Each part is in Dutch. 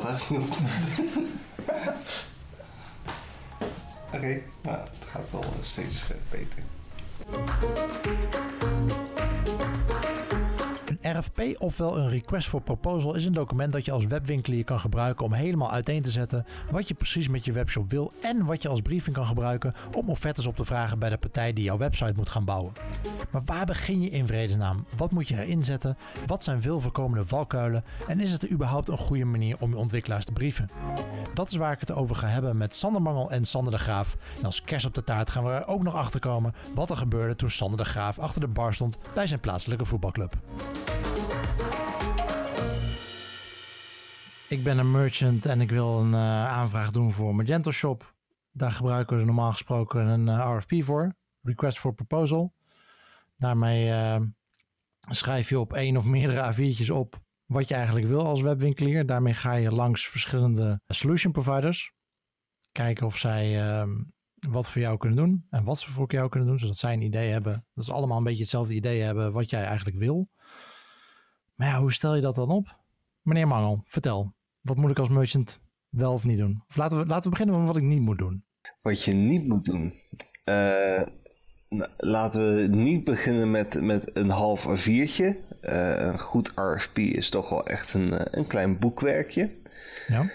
zat even niet op. Oké, nou, het gaat wel steeds eh, beter. Een RFP, ofwel een Request for Proposal, is een document dat je als webwinkelier kan gebruiken om helemaal uiteen te zetten wat je precies met je webshop wil en wat je als briefing kan gebruiken om offertes op te vragen bij de partij die jouw website moet gaan bouwen. Maar waar begin je in vredesnaam? Wat moet je erin zetten? Wat zijn veel voorkomende valkuilen? En is het überhaupt een goede manier om je ontwikkelaars te brieven? Dat is waar ik het over ga hebben met Sander Mangel en Sander de Graaf. En als kerst op de taart gaan we er ook nog achter komen wat er gebeurde toen Sander de Graaf achter de bar stond bij zijn plaatselijke voetbalclub. Ik ben een merchant en ik wil een uh, aanvraag doen voor Magento Shop. Daar gebruiken we normaal gesproken een uh, RFP voor. Request for Proposal. Daarmee uh, schrijf je op één of meerdere A4'tjes op wat je eigenlijk wil als webwinkelier. Daarmee ga je langs verschillende solution providers. Kijken of zij wat voor jou kunnen doen en wat ze voor jou kunnen doen. Zodat zij een idee hebben. Dat ze allemaal een beetje hetzelfde idee hebben wat jij eigenlijk wil. Maar ja, hoe stel je dat dan op? Meneer Mangel, vertel. Wat moet ik als merchant wel of niet doen? Of laten we, laten we beginnen met wat ik niet moet doen. Wat je niet moet doen? Uh, laten we niet beginnen met, met een half A4'tje. Uh, een goed RFP is toch wel echt een, eh, een klein boekwerkje. Ja.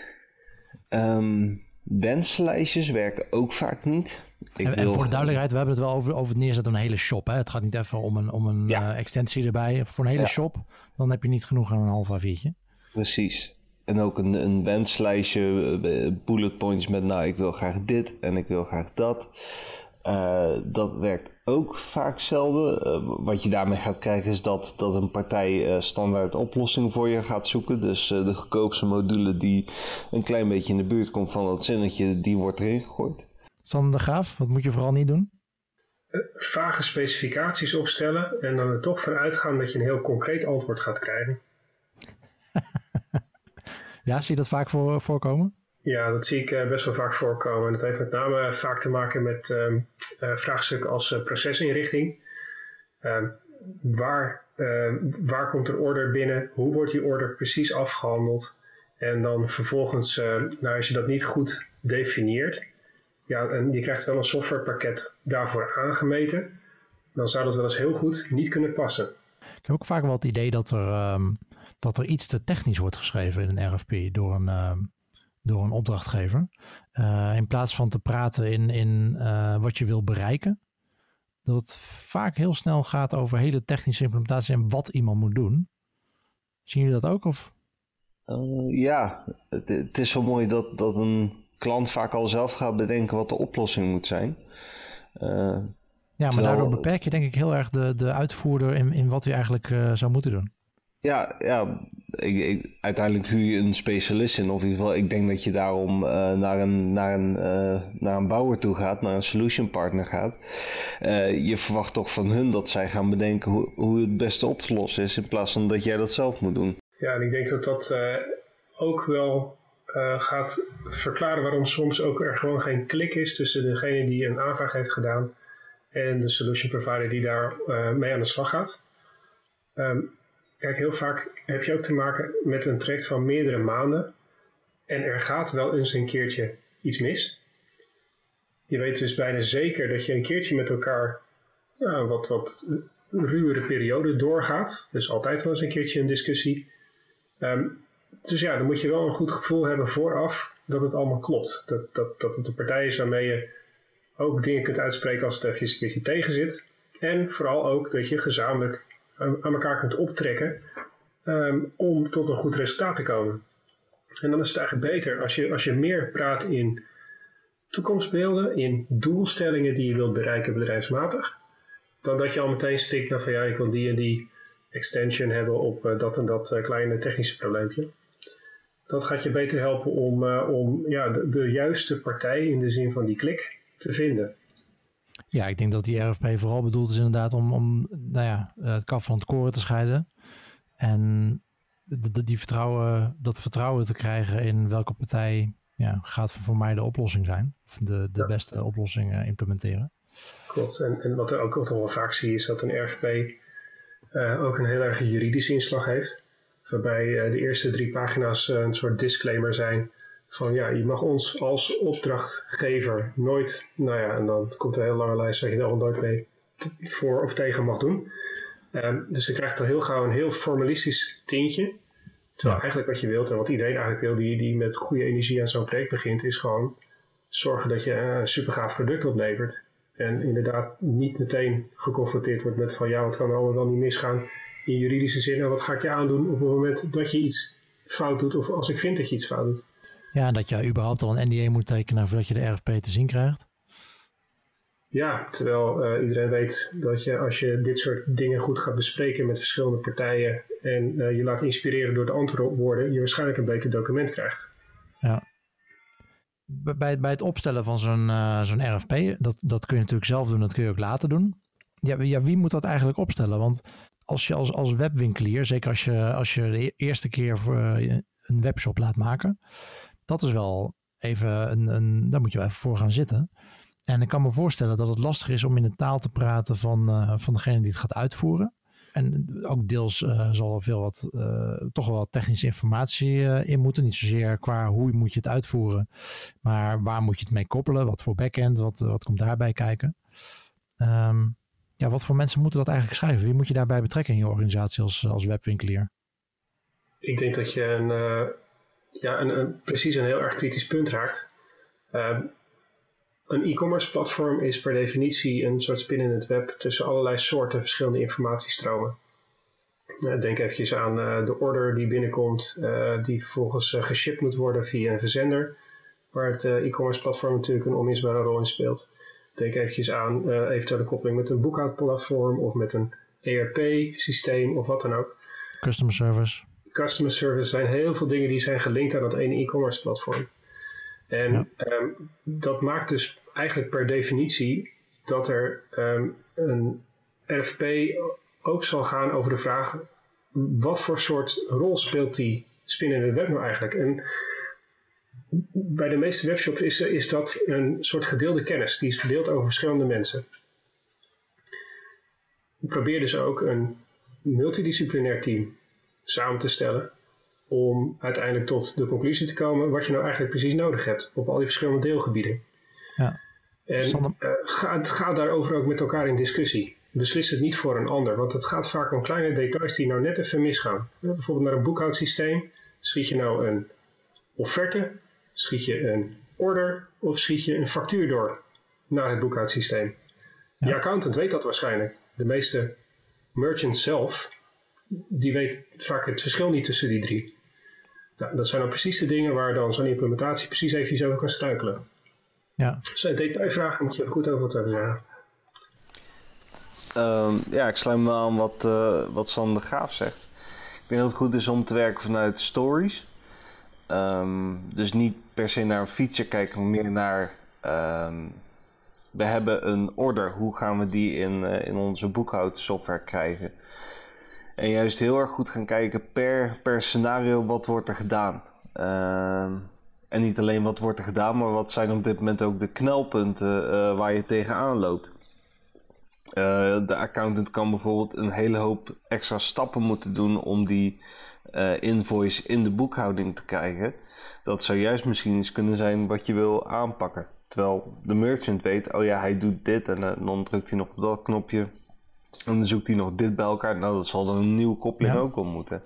Um, wenslijstjes werken ook vaak niet. Ik en, en, voor de duidelijkheid, we hebben het wel over, over het neerzetten van een hele shop. Hè? Het gaat niet even om een, om een ja. uh, extensie erbij. Voor een hele ja. shop, dan heb je niet genoeg aan een half A4'tje. Precies. En ook een, een wenslijstje, bullet points met nou, ik wil graag dit en ik wil graag dat. Uh, dat werkt ook vaak zelden. Uh, wat je daarmee gaat krijgen is dat, dat een partij uh, standaard oplossing voor je gaat zoeken. Dus de goedkoopste module die een klein beetje in de buurt komt van dat zinnetje, die wordt erin gegooid. Sander de Graaf, wat moet je vooral niet doen? Vage specificaties opstellen en dan er toch vanuit gaan dat je een heel concreet antwoord gaat krijgen. ja, zie je dat vaak voor, voorkomen? Ja, dat zie ik uh, best wel vaak voorkomen. Dat heeft met name vaak te maken met uh, uh, vraagstukken als procesinrichting. Ehm, waar, waar komt er order binnen? Hoe wordt die order precies afgehandeld? En dan vervolgens, nou, als je dat niet goed definieert, ja, en je krijgt wel een softwarepakket daarvoor aangemeten, dan zou dat wel eens heel goed niet kunnen passen. Ik heb ook vaak wel het idee dat er, dat er iets te technisch wordt geschreven in een RFP door een, door een opdrachtgever. Uh, in plaats van te praten in, in uh, wat je wil bereiken. Dat het vaak heel snel gaat over hele technische implementatie en wat iemand moet doen. Zien jullie dat ook? Of? ja, het, het, is zo mooi dat, dat een klant vaak al zelf gaat bedenken wat de oplossing moet zijn. ja, maar daardoor beperk je denk ik heel erg de, de uitvoerder in, in wat hij eigenlijk zou moeten doen. Ja, ja ik, ik, uiteindelijk huur je een specialist in. Of in ieder geval, ik denk dat je daarom uh, naar, een, naar, een, uh, naar een bouwer toe gaat, naar een solution partner gaat. Uh, je verwacht toch van hun dat zij gaan bedenken hoe, hoe het beste op te lossen is, in plaats van dat jij dat zelf moet doen. Ja, en ik denk dat dat ook wel gaat verklaren waarom soms ook er gewoon geen klik is tussen degene die een aanvraag heeft gedaan en de solution provider die daar mee aan de slag gaat. Um, Kijk, heel vaak heb je ook te maken met een traject van meerdere maanden. En er gaat wel eens een keertje iets mis. Je weet dus bijna zeker dat je een keertje met elkaar ja, wat, wat ruwere periode doorgaat. Dus altijd wel eens een keertje een discussie. Um, dus ja, dan moet je wel een goed gevoel hebben vooraf dat het allemaal klopt. Dat, dat, dat het de partij is waarmee je ook dingen kunt uitspreken als het even een keertje tegen zit. En vooral ook dat je gezamenlijk aan elkaar kunt optrekken um, om tot een goed resultaat te komen. En dan is het eigenlijk beter als je, als je meer praat in toekomstbeelden, in doelstellingen die je wilt bereiken bedrijfsmatig, dan dat je al meteen spreekt naar van ja, ik wil die en die extension hebben op uh, dat en dat uh, kleine technische probleempje. Dat gaat je beter helpen om, uh, om ja, de, juiste partij in de zin van die klik te vinden. Ja, ik denk dat die RFP vooral bedoeld is inderdaad om, om nou ja, het kaf van het koren te scheiden. En die vertrouwen, dat vertrouwen te krijgen in welke partij ja, gaat voor mij de oplossing zijn. Of de, de beste oplossing implementeren. Klopt. En, en wat er ook toch wel vaak zie is dat een RFP uh, ook een heel erg juridische inslag heeft. Waarbij de eerste drie pagina's een soort disclaimer zijn van ja, je mag ons als opdrachtgever nooit, nou ja, en dan komt er een hele lange lijst dat je al nooit mee voor of tegen mag doen. Um, dus je krijgt al heel gauw een heel formalistisch tintje. Terwijl eigenlijk wat je wilt en wat iedereen eigenlijk wil die, die met goede energie aan zo'n project begint, is gewoon zorgen dat je een super gaaf product oplevert. En inderdaad niet meteen geconfronteerd wordt met van ja, wat kan er allemaal wel niet misgaan in juridische zin en wat ga ik je aandoen op het moment dat je iets fout doet of als ik vind dat je iets fout doet. Ja, dat je überhaupt al een NDA moet tekenen voordat je de RFP te zien krijgt. Ja, terwijl uh, iedereen weet dat je als je dit soort dingen goed gaat bespreken met verschillende partijen en uh, je laat inspireren door de antwoorden, je waarschijnlijk een beter document krijgt. Ja. Bij, bij het opstellen van zo'n uh, zo'n RFP, dat, dat kun je natuurlijk zelf doen, dat kun je ook laten doen. Ja, ja, wie moet dat eigenlijk opstellen? Want als je als, als webwinkelier, zeker als je, als je de e-, eerste keer voor, een webshop laat maken, dat is wel even een, een, daar moet je wel even voor gaan zitten. En ik kan me voorstellen dat het lastig is om in de taal te praten van, uh, van degene die het gaat uitvoeren. En ook deels uh, zal er veel wat, uh, toch wel technische informatie in moeten. Niet zozeer qua hoe moet je het uitvoeren, maar waar moet je het mee koppelen? Wat voor backend, wat, wat komt daarbij kijken? Um, ja, wat voor mensen moeten dat eigenlijk schrijven? Wie moet je daarbij betrekken in je organisatie als, als webwinkelier? Ik denk dat je een, ja, een, een, precies een heel erg kritisch punt raakt. Uh, een e-commerce platform is per definitie een soort spin in het web tussen allerlei soorten verschillende informatiestromen. Denk eventjes aan uh, de order die binnenkomt, uh, die vervolgens geshipped moet worden via een verzender, waar het e-commerce platform natuurlijk een onmisbare rol in speelt. Denk eventjes aan eventuele koppeling met een boekhoudplatform of met een ERP-systeem of wat dan ook. Customer service customer service zijn heel veel dingen die zijn gelinkt aan dat ene e-commerce platform. En ehm, dat maakt dus eigenlijk per definitie dat er um, een RFP ook zal gaan over de vraag wat voor soort rol speelt die spin in het web nou eigenlijk? En bij de meeste webshops is, is dat een soort gedeelde kennis, die is verdeeld over verschillende mensen. Probeer dus ook een multidisciplinair team samen te stellen om uiteindelijk tot de conclusie te komen wat je nou eigenlijk precies nodig hebt op al die verschillende deelgebieden. Ja. En uh, ga, ga daarover ook met elkaar in discussie. Beslis het niet voor een ander, want het gaat vaak om kleine details die nou net even misgaan. bijvoorbeeld naar een boekhoudsysteem. Schiet je nou een offerte, schiet je een order of schiet je een factuur door naar het boekhoudsysteem. Ja. De accountant weet dat waarschijnlijk. De meeste merchants zelf die weet vaak het verschil niet tussen die drie. Nou, dat zijn dan precies de dingen waar dan zo'n implementatie precies even over kan struikelen. Ja. Dat zijn detailvragen, moet je er goed over wat hebben zeggen. Um, ja, ik sluit me aan wat, uh, wat Sander Gaaf zegt. Ik denk dat het goed is om te werken vanuit stories. Um, dus niet per se naar een feature kijken, maar meer naar... Um, we hebben een order, hoe gaan we die in, uh, in onze boekhoudsoftware krijgen? En juist heel erg goed gaan kijken per, per scenario wat wordt er gedaan. Uh, en niet alleen wat wordt er gedaan, maar wat zijn op dit moment ook de knelpunten uh, waar je tegenaan loopt. Uh, de accountant kan bijvoorbeeld een hele hoop extra stappen moeten doen om die uh, invoice in de boekhouding te krijgen. Dat zou juist misschien iets kunnen zijn wat je wil aanpakken. Terwijl de merchant weet, oh ja, hij doet dit en dan drukt hij nog op dat knopje. En dan zoekt hij nog dit bij elkaar. Nou, dat zal dan een nieuwe koppeling ook wel moeten.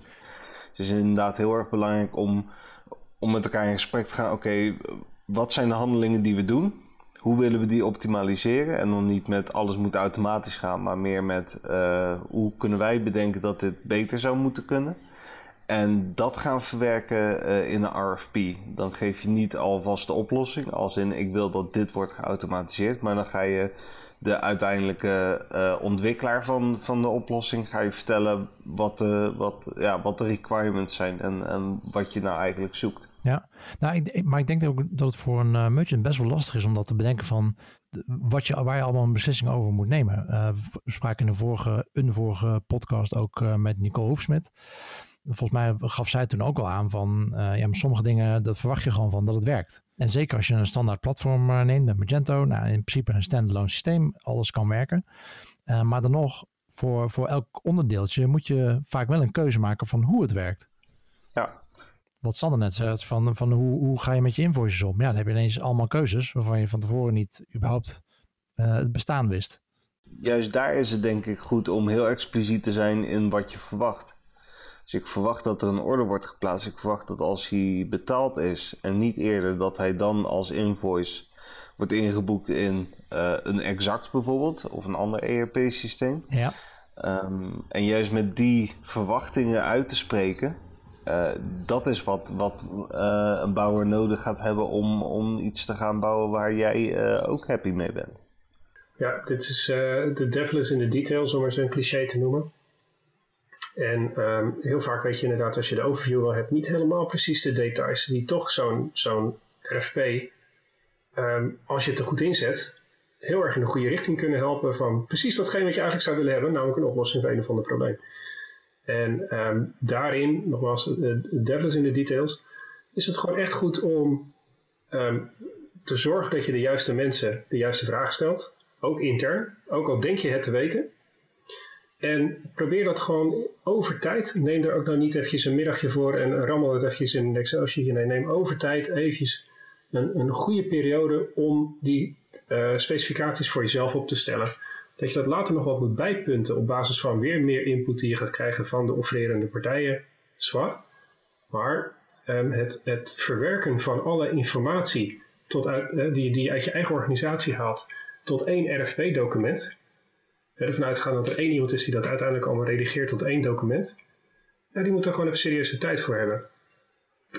Dus het is inderdaad heel erg belangrijk om, om met elkaar in gesprek te gaan. Oké, wat zijn de handelingen die we doen? Hoe willen we die optimaliseren? En dan niet met alles moet automatisch gaan, maar meer met uh, hoe kunnen wij bedenken dat dit beter zou moeten kunnen? En dat gaan verwerken uh, in een RFP. Dan geef je niet alvast de oplossing, als in ik wil dat dit wordt geautomatiseerd, maar dan ga je de uiteindelijke uh, ontwikkelaar van, van de oplossing ga je vertellen wat de, wat, ja, wat de requirements zijn en, en wat je nou eigenlijk zoekt. Ja, nou, ik, maar ik denk ook dat het voor een uh, merchant best wel lastig is om dat te bedenken van wat je, waar je allemaal een beslissing over moet nemen. Uh, we spraken in de vorige, een vorige podcast ook met Nicole Hoefsmit volgens mij gaf zij toen ook al aan van, uh, ja, maar sommige dingen, dat verwacht je gewoon van dat het werkt. En zeker als je een standaard platform uh, neemt, met Magento, nou, in principe een standalone systeem, alles kan werken. Uh, maar dan nog, voor, voor elk onderdeeltje moet je vaak wel een keuze maken van hoe het werkt. Ja. Wat Sander net zegt, van, van hoe, hoe ga je met je invoices om? Ja, dan heb je ineens allemaal keuzes waarvan je van tevoren niet überhaupt uh, het bestaan wist. Juist daar is het denk ik goed om heel expliciet te zijn in wat je verwacht. Dus ik verwacht dat er een order wordt geplaatst. Ik verwacht dat als hij betaald is en niet eerder, dat hij dan als invoice wordt ingeboekt in uh, een exact bijvoorbeeld of een ander ERP-systeem. Ja. Um, en juist met die verwachtingen uit te spreken, uh, dat is wat, wat uh, een bouwer nodig gaat hebben om, om iets te gaan bouwen waar jij ook happy mee bent. Ja, dit is de devil is in de details, om maar zo'n cliché te noemen. En um, heel vaak weet je inderdaad, als je de overview wel hebt, niet helemaal precies de details die toch zo'n zo'n RFP, um, als je het er goed inzet, heel erg in de goede richting kunnen helpen van precies datgene wat je eigenlijk zou willen hebben, namelijk een oplossing voor een of ander probleem. En um, daarin, nogmaals, de devil is in de details, is het gewoon echt goed om te zorgen dat je de juiste mensen de juiste vraag stelt, ook intern, ook al denk je het te weten. En probeer dat gewoon over tijd. Neem er ook nou niet eventjes een middagje voor en rammel het eventjes in een Excel-sheetje. Nee, neem over tijd eventjes een, een goede periode om die uh, specificaties voor jezelf op te stellen. Dat je dat later nog wat moet bijpunten op basis van weer meer input die je gaat krijgen van de offererende partijen. Zwaar. Maar um, het, het, verwerken van alle informatie tot uit, uh, die, die je uit je eigen organisatie haalt tot één RFP-document ervan uitgaan dat er één iemand is die dat uiteindelijk allemaal redigeert tot één document, die moet er gewoon even serieus de tijd voor hebben.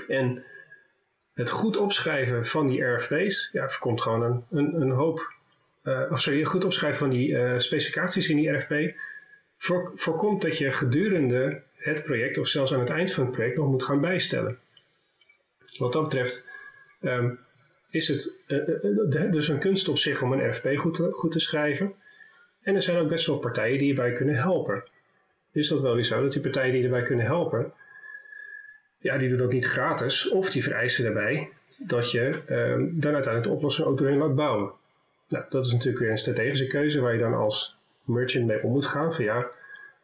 En het goed opschrijven van die RFP's, ja, voorkomt gewoon een, een, een hoop, uh, of sorry, goed opschrijven van die uh, specificaties in die RFP, voor, voorkomt dat je gedurende het project, of zelfs aan het eind van het project, nog moet gaan bijstellen. Wat dat betreft um, is het uh, dus een kunst op zich om een RFP goed goed te schrijven. En er zijn ook best wel partijen die hierbij kunnen helpen. Is dat wel weer zo, dat die partijen die erbij kunnen helpen, ja, die doen dat niet gratis, of die vereisen daarbij dat je um, dan uiteindelijk de oplossing ook doorheen laat bouwen. Nou, dat is natuurlijk weer een strategische keuze waar je dan als merchant mee om moet gaan. Van ja,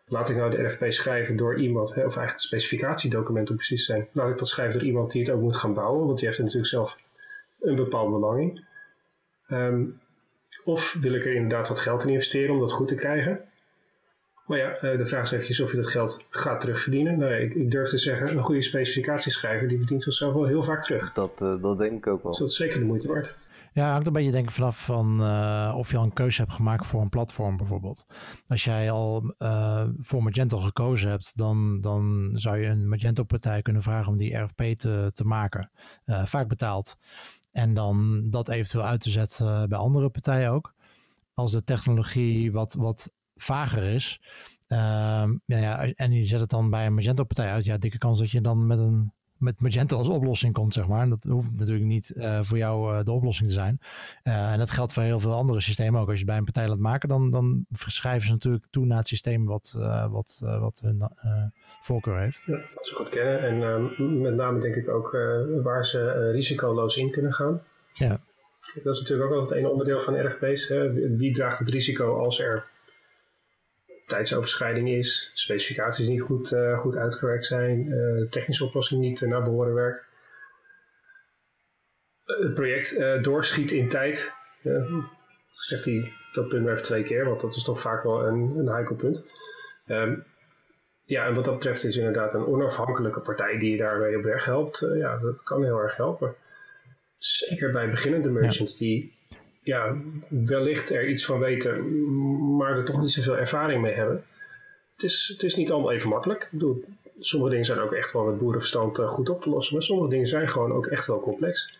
laat ik nou de RFP schrijven door iemand, of eigenlijk het specificatiedocument om precies te zijn. Laat ik dat schrijven door iemand die het ook moet gaan bouwen, want die heeft er natuurlijk zelf een bepaald belang in. Um, of wil ik er inderdaad wat geld in investeren om dat goed te krijgen? Maar ja, eh, de vraag is eventjes of je dat geld gaat terugverdienen. Nou, ik, ik durf te zeggen, een goede specificatieschrijver die verdient zichzelf wel heel vaak terug. Dat, uh, dat denk ik ook wel. Dus dat is zeker de moeite waard. Ja, hangt een beetje denk ik vanaf van uh, of je al een keuze hebt gemaakt voor een platform bijvoorbeeld. Als jij al uh, voor Magento gekozen hebt, dan, dan zou je een Magento partij kunnen vragen om die RFP te, te maken. Uh, vaak betaald. En dan dat eventueel uit te zetten eh, bij andere partijen ook. Als de technologie wat, wat vager is. Uh, ja, ja, en je zet het dan bij een Magento-partij uit. Ja, dikke kans dat je dan met een met Magento als oplossing komt, zeg maar. Dat hoeft natuurlijk niet uh, voor jou uh, de oplossing te zijn. Uh, en dat geldt voor heel veel andere systemen ook. Als je bij een partij laat maken, dan, dan verschrijven ze natuurlijk toe naar het systeem wat, wat, wat hun voorkeur heeft. Ja, dat ze goed kennen. En ehm, met name denk ik ook waar ze risicoloos in kunnen gaan. Ja. Dat is natuurlijk ook altijd een onderdeel van RFP's. Hè. Wie draagt het risico als er tijdsoverschrijding is, specificaties niet goed, uh, goed uitgewerkt zijn, uh, de technische oplossing niet uh, naar behoren werkt. het project doorschiet in tijd. zegt hij dat punt maar even twee keer, want dat is toch vaak wel een, een heikel punt. Um, ja, en wat dat betreft is inderdaad een onafhankelijke partij die je daarmee op weg helpt. ja, dat kan heel erg helpen. Zeker bij beginnende merchants ja. die ja, wellicht er iets van weten, maar er toch niet zoveel ervaring mee hebben. Het is, het is niet allemaal even makkelijk. Ik bedoel, sommige dingen zijn ook echt wel met boerenverstand uh, goed op te lossen, maar sommige dingen zijn gewoon ook echt wel complex.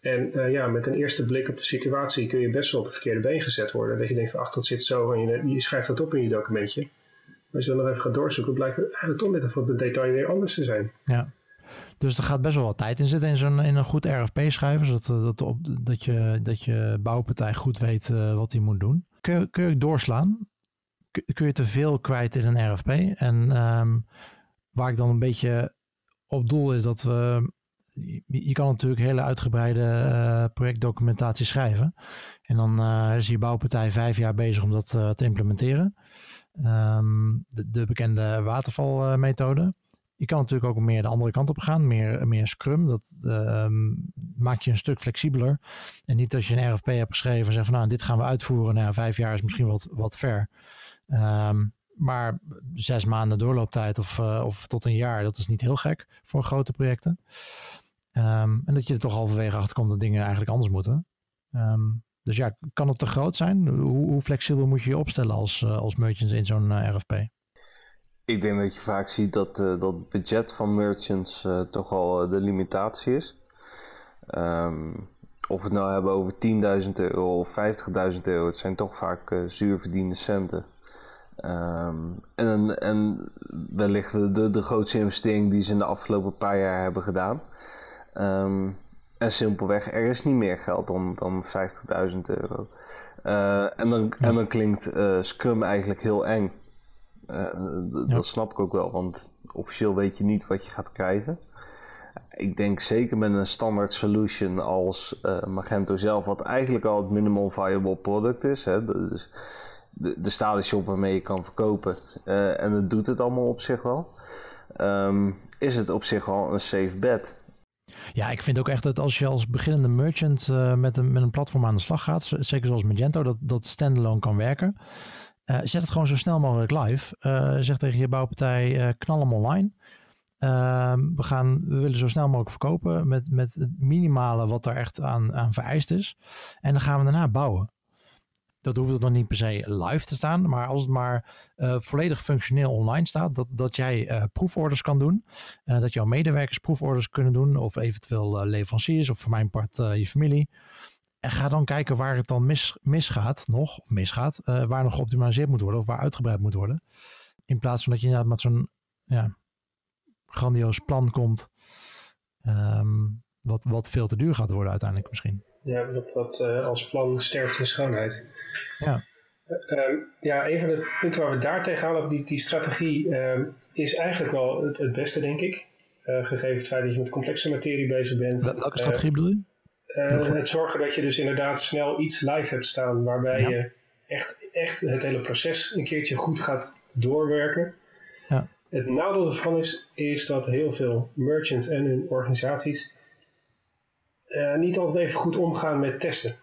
En uh, ja, met een eerste blik op de situatie kun je best wel op het verkeerde been gezet worden. Dat je denkt, ach, dat zit zo en je, je schrijft dat op in je documentje. Maar als je dan nog even gaat doorzoeken, blijkt het eigenlijk toch net even wat detail weer anders te zijn. Ja. Dus er gaat best wel wat tijd in zitten in, zo'n, in een goed RFP schrijven. Zodat eh, dat, op, dat, je, dat je bouwpartij goed weet uh, wat hij moet doen. Kun, je doorslaan? Kun je te veel kwijt in een RFP? En um, waar ik dan een beetje op doel is dat we... Je kan natuurlijk hele uitgebreide uh, projectdocumentatie schrijven. En dan is je bouwpartij vijf jaar bezig om dat te implementeren. Um, de, de, bekende watervalmethode. Je kan natuurlijk ook meer de andere kant op gaan, meer, meer Scrum. Dat ehm, maakt je een stuk flexibeler. En niet als je een RFP hebt geschreven en zegt van nou, dit gaan we uitvoeren. Nou, vijf jaar is misschien wat, wat ver. Ehm, maar zes maanden doorlooptijd of, uh, of tot een jaar, dat is niet heel gek voor grote projecten. Um, en dat je er toch halverwege achter komt dat dingen eigenlijk anders moeten. Dus ja, kan het te groot zijn? Hoe, hoe flexibel moet je je opstellen als, uh, als merchants in zo'n uh, RFP? Ik denk dat je vaak ziet dat, uh, dat het budget van merchants toch al de limitatie is. Um, of we het nou hebben over 10.000 euro of 50.000 euro, het zijn toch vaak zuur verdiende centen. Um, en, en wellicht de, de grootste investering die ze in de afgelopen paar jaar hebben gedaan. Um, en simpelweg, er is niet meer geld dan, dan 50.000 euro. Uh, en, dan, en dan klinkt uh, Scrum eigenlijk heel eng. Uh, dat snap ik ook wel, want officieel weet je niet wat je gaat krijgen. Ik denk zeker met een standaard solution als Magento zelf, wat eigenlijk al het minimal viable product is. Hè, dus de, de stalen shop waarmee je kan verkopen. en het doet het allemaal op zich wel. Um, is het op zich wel een safe bet. Ja, ik vind ook echt dat als je als beginnende merchant uh, met, een, met een platform aan de slag gaat, zeker zoals Magento, dat, dat standalone kan werken. Uh, zet het gewoon zo snel mogelijk live. Uh, zeg tegen je bouwpartij, knal hem online. Ehm, we, gaan, we willen zo snel mogelijk verkopen met, met het minimale wat er echt aan, aan vereist is. En dan gaan we daarna bouwen. Dat hoeft het nog niet per se live te staan. Maar als het maar volledig functioneel online staat. Dat, dat jij proeforders kan doen. Dat jouw medewerkers proeforders kunnen doen. Of eventueel leveranciers. Of voor mijn part je familie. En ga dan kijken waar het dan mis, misgaat nog. Of misgaat. waar nog geoptimaliseerd moet worden. Of waar uitgebreid moet worden. In plaats van dat je inderdaad met zo'n ja, grandioos plan komt. Um, wat, wat veel te duur gaat worden uiteindelijk misschien. Ja, dat, dat uh, als plan sterft in schoonheid. Ja. Uh, ja, een van de punten waar we daar tegenaan lopen, die, die strategie, uh, is eigenlijk wel het, het beste, denk ik. Uh, gegeven het feit dat je met complexe materie bezig bent. Welke strategie bedoel je? Het zorgen dat je dus inderdaad snel iets live hebt staan, waarbij ja. je echt, echt het hele proces een keertje goed gaat doorwerken. Ja. Het nadeel ervan is, is dat heel veel merchants en hun organisaties uh, niet altijd even goed omgaan met testen.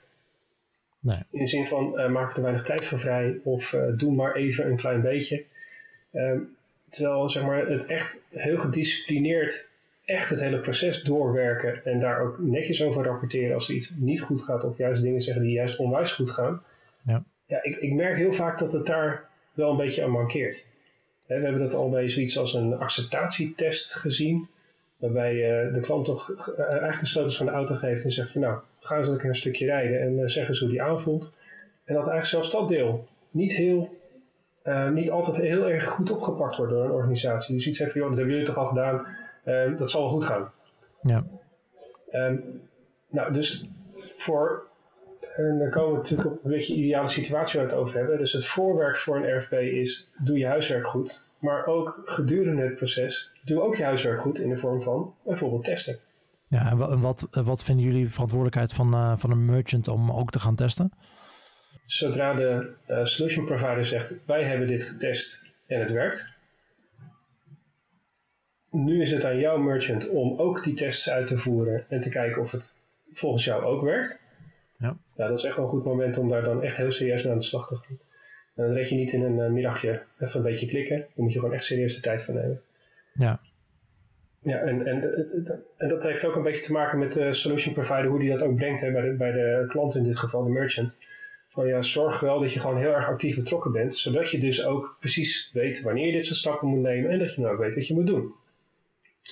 Nee. In de zin van uh, maak er weinig tijd voor vrij of doe maar even een klein beetje. Ehm, terwijl zeg maar, het echt heel gedisciplineerd echt het hele proces doorwerken en daar ook netjes over rapporteren als er iets niet goed gaat of juist dingen zeggen die juist onwijs goed gaan. Ja. Ja, ik, ik merk heel vaak dat het daar wel een beetje aan mankeert. we hebben dat al bij zoiets als een acceptatietest gezien. Waarbij uh, de klant toch uh, eigenlijk de sleutels van de auto geeft en zegt van nou, ga eens een stukje rijden en uh, zeg eens hoe die aanvoelt. En dat eigenlijk zelfs dat deel niet, heel, niet altijd heel erg goed opgepakt wordt door een organisatie. Die ziet zegt van joh, dat hebben jullie toch al gedaan, dat zal wel goed gaan. Ja. Um, nou, dus voor, en dan komen we natuurlijk op een beetje de ideale situatie waar we het over hebben. Dus het voorwerk voor een RFP is, doe je huiswerk goed. Maar ook gedurende het proces, doe ook je huiswerk goed in de vorm van bijvoorbeeld testen. Ja, en wat, wat vinden jullie verantwoordelijkheid van, uh, van een merchant om ook te gaan testen? Zodra de uh, solution provider zegt, wij hebben dit getest en het werkt. Nu is het aan jouw merchant om ook die tests uit te voeren en te kijken of het volgens jou ook werkt. Ja. ja, dat is echt wel een goed moment om daar dan echt heel serieus mee aan de slag te gaan. En dan red je niet in een uh, middagje even een beetje klikken. Dan moet je gewoon echt serieus de tijd voor nemen. Ja. Ja, en, en, en dat heeft ook een beetje te maken met de solution provider, hoe die dat ook brengt hè, bij, de, bij de klant in dit geval, de merchant. Van ja, zorg wel dat je gewoon heel erg actief betrokken bent, zodat je dus ook precies weet wanneer je dit soort stappen moet nemen en dat je nou ook weet wat je moet doen.